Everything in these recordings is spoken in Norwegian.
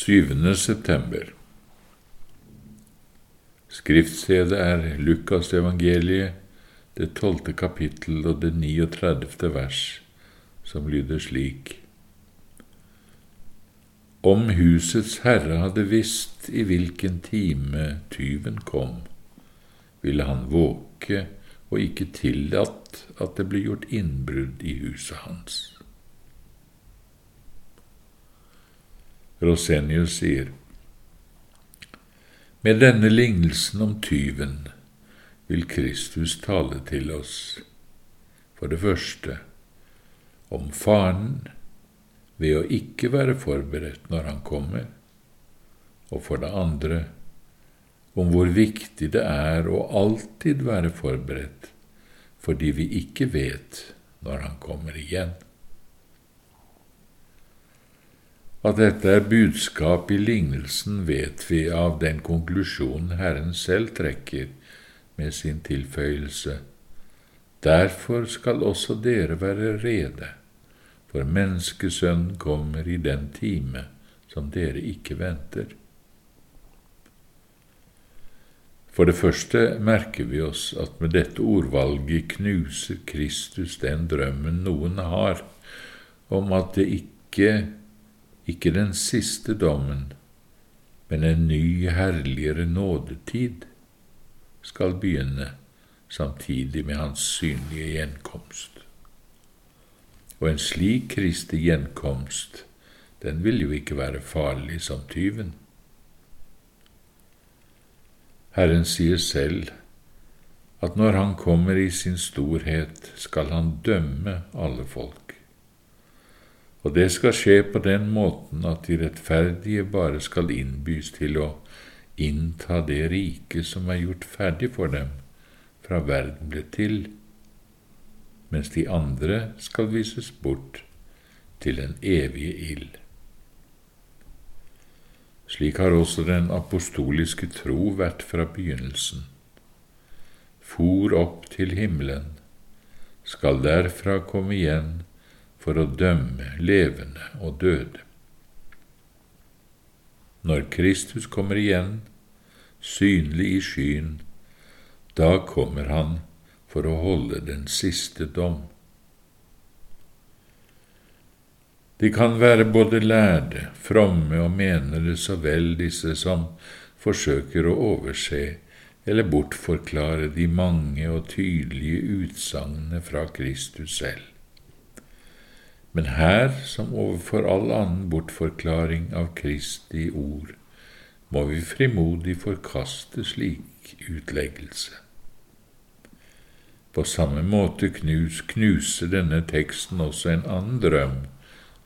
7. september. Skriftstedet er Lukas evangeliet, det tolvte kapittel og det 39. vers, som lyder slik. Om husets herre hadde visst i hvilken time tyven kom, ville han våke og ikke tillatt at det ble gjort innbrudd i huset hans. Rosenius sier, med denne lignelsen om tyven vil Kristus tale til oss, for det første, om faren ved å ikke være forberedt når han kommer, og for det andre, om hvor viktig det er å alltid være forberedt, fordi vi ikke vet når han kommer igjen. At dette er budskap i lignelsen, vet vi av den konklusjonen Herren selv trekker med sin tilføyelse. Derfor skal også dere være rede, for menneskesønnen kommer i den time som dere ikke venter. For det første merker vi oss at med dette ordvalget knuser Kristus den drømmen noen har om at det ikke ikke den siste dommen, men en ny, herligere nådetid skal begynne samtidig med hans synlige gjenkomst. Og en slik Kristi gjenkomst, den vil jo ikke være farlig som tyven. Herren sier selv at når Han kommer i sin storhet, skal Han dømme alle folk. Og det skal skje på den måten at de rettferdige bare skal innbys til å innta det riket som er gjort ferdig for dem fra verden ble til, mens de andre skal vises bort til den evige ild. Slik har også den apostoliske tro vært fra begynnelsen. For opp til himmelen, skal derfra komme igjen for å dømme levende og døde. Når Kristus kommer igjen, synlig i skyen, da kommer han for å holde den siste dom. De kan være både lærde, fromme og menere så vel, disse som forsøker å overse eller bortforklare de mange og tydelige utsagnene fra Kristus selv. Men her, som overfor all annen bortforklaring av Kristi ord, må vi frimodig forkaste slik utleggelse. På samme måte knus, knuser denne teksten også en annen drøm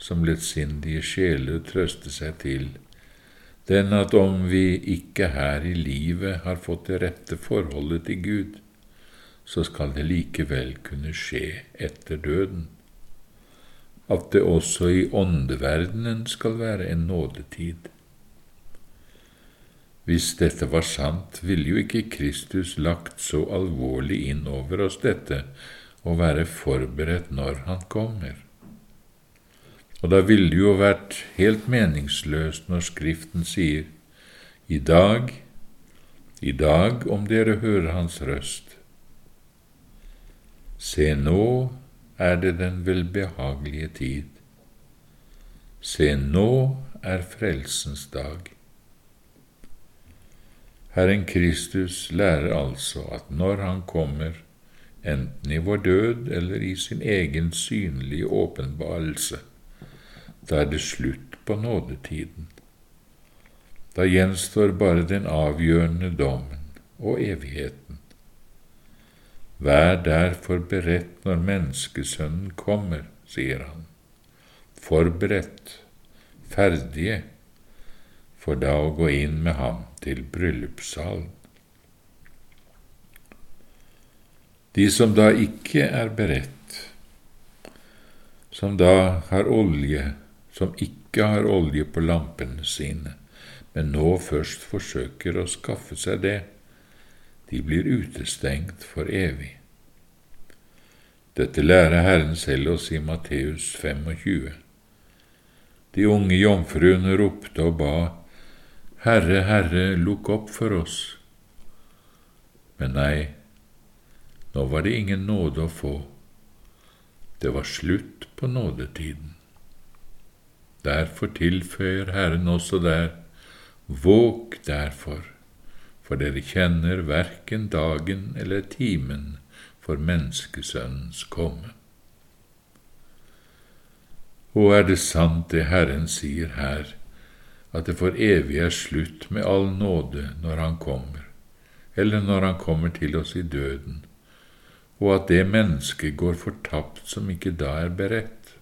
som lettsindige sjeler trøster seg til, den at om vi ikke her i livet har fått det rette forholdet til Gud, så skal det likevel kunne skje etter døden at det også i åndeverdenen skal være en nådetid. Hvis dette var sant, ville jo ikke Kristus lagt så alvorlig inn over oss dette å være forberedt når Han kommer. Og da ville det jo vært helt meningsløst når Skriften sier i dag, i dag om dere hører Hans røst. Se nå er det den velbehagelige tid. Se, nå er frelsens dag. Herren Kristus lærer altså at når Han kommer, enten i vår død eller i sin egen synlige åpenbarelse, da er det slutt på nådetiden. Da gjenstår bare den avgjørende dommen og evigheten. Vær derfor beredt når Menneskesønnen kommer, sier han. Forberedt, ferdige, for da å gå inn med ham til bryllupssalen. De som da ikke er beredt, som da har olje, som ikke har olje på lampene sine, men nå først forsøker å skaffe seg det, de blir utestengt for evig. Dette lærer Herren selv oss i Matteus 25. De unge jomfruene ropte og ba, Herre, Herre, lukk opp for oss. Men nei, nå var det ingen nåde å få. Det var slutt på nådetiden. Derfor tilføyer Herren også der, våg derfor, for dere kjenner verken dagen eller timen for menneskesønnens komme. Og er det sant det Herren sier her, at det for evig er slutt med all nåde når Han kommer, eller når Han kommer til oss i døden, og at det mennesket går fortapt som ikke da er beredt?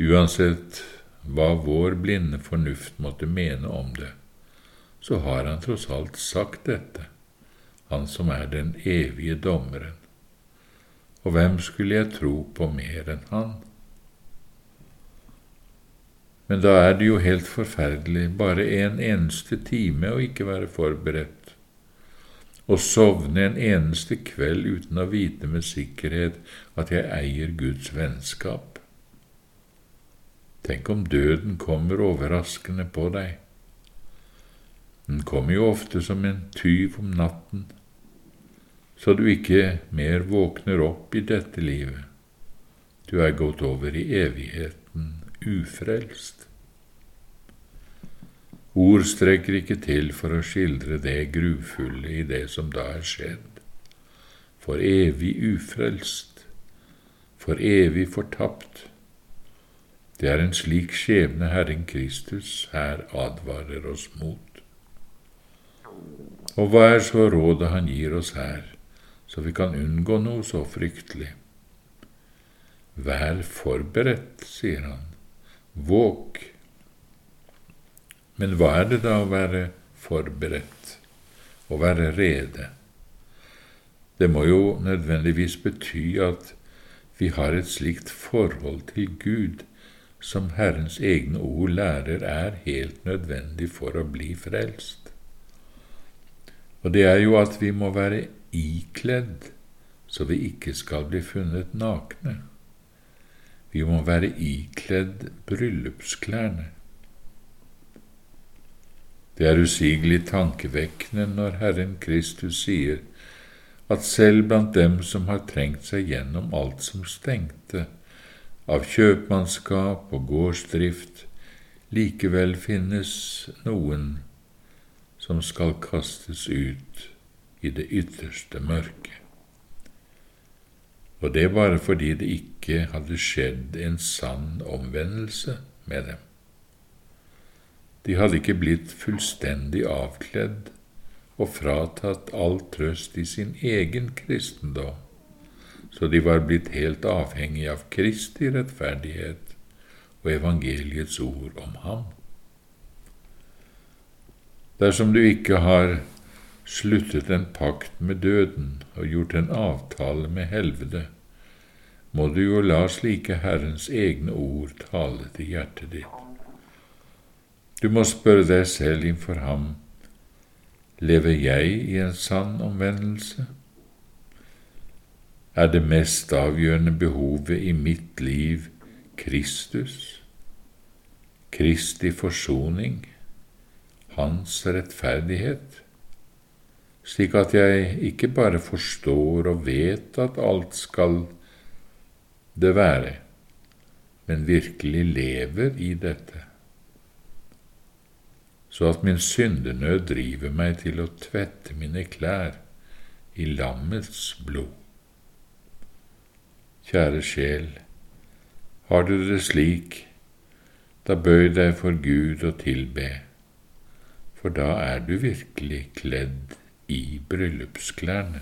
Uansett hva vår blinde fornuft måtte mene om det, så har han tross alt sagt dette, han som er den evige dommeren. Og hvem skulle jeg tro på mer enn han? Men da er det jo helt forferdelig bare en eneste time å ikke være forberedt, å sovne en eneste kveld uten å vite med sikkerhet at jeg eier Guds vennskap. Tenk om døden kommer overraskende på deg. Den kommer jo ofte som en tyv om natten, så du ikke mer våkner opp i dette livet. Du er gått over i evigheten ufrelst. Ord strekker ikke til for å skildre det grufulle i det som da er skjedd. For evig ufrelst, for evig fortapt. Det er en slik skjebne Herren Kristus her advarer oss mot. Og hva er så rådet han gir oss her? så vi kan unngå noe så fryktelig. Vær forberedt, sier han. Våg. Men hva er det da å være forberedt, å være rede? Det må jo nødvendigvis bety at vi har et slikt forhold til Gud som Herrens egne ord lærer er helt nødvendig for å bli frelst. Og det er jo at vi må være ikledd så vi ikke skal bli funnet nakne. Vi må være ikledd bryllupsklærne. Det er usigelig tankevekkende når Herren Kristus sier at selv blant dem som har trengt seg gjennom alt som stengte, av kjøpmannskap og gårdsdrift, likevel finnes noen som skal kastes ut i det ytterste mørket. Og det bare fordi det ikke hadde skjedd en sann omvendelse med dem. De hadde ikke blitt fullstendig avkledd og fratatt all trøst i sin egen kristendom, så de var blitt helt avhengig av Kristi rettferdighet og evangeliets ord om ham. Dersom du ikke har sluttet en pakt med døden og gjort en avtale med helvete, må du jo la slike Herrens egne ord tale til hjertet ditt. Du må spørre deg selv innfor ham, lever jeg i en sann omvendelse? Er det mest avgjørende behovet i mitt liv Kristus, Kristi forsoning, Hans rettferdighet? slik at jeg ikke bare forstår og vet at alt skal det være, men virkelig lever i dette, så at min syndenød driver meg til å tvette mine klær i lammets blod. Kjære sjel, har du det slik, da bøy deg for Gud og tilbe, for da er du virkelig kledd i bryllupsklærne.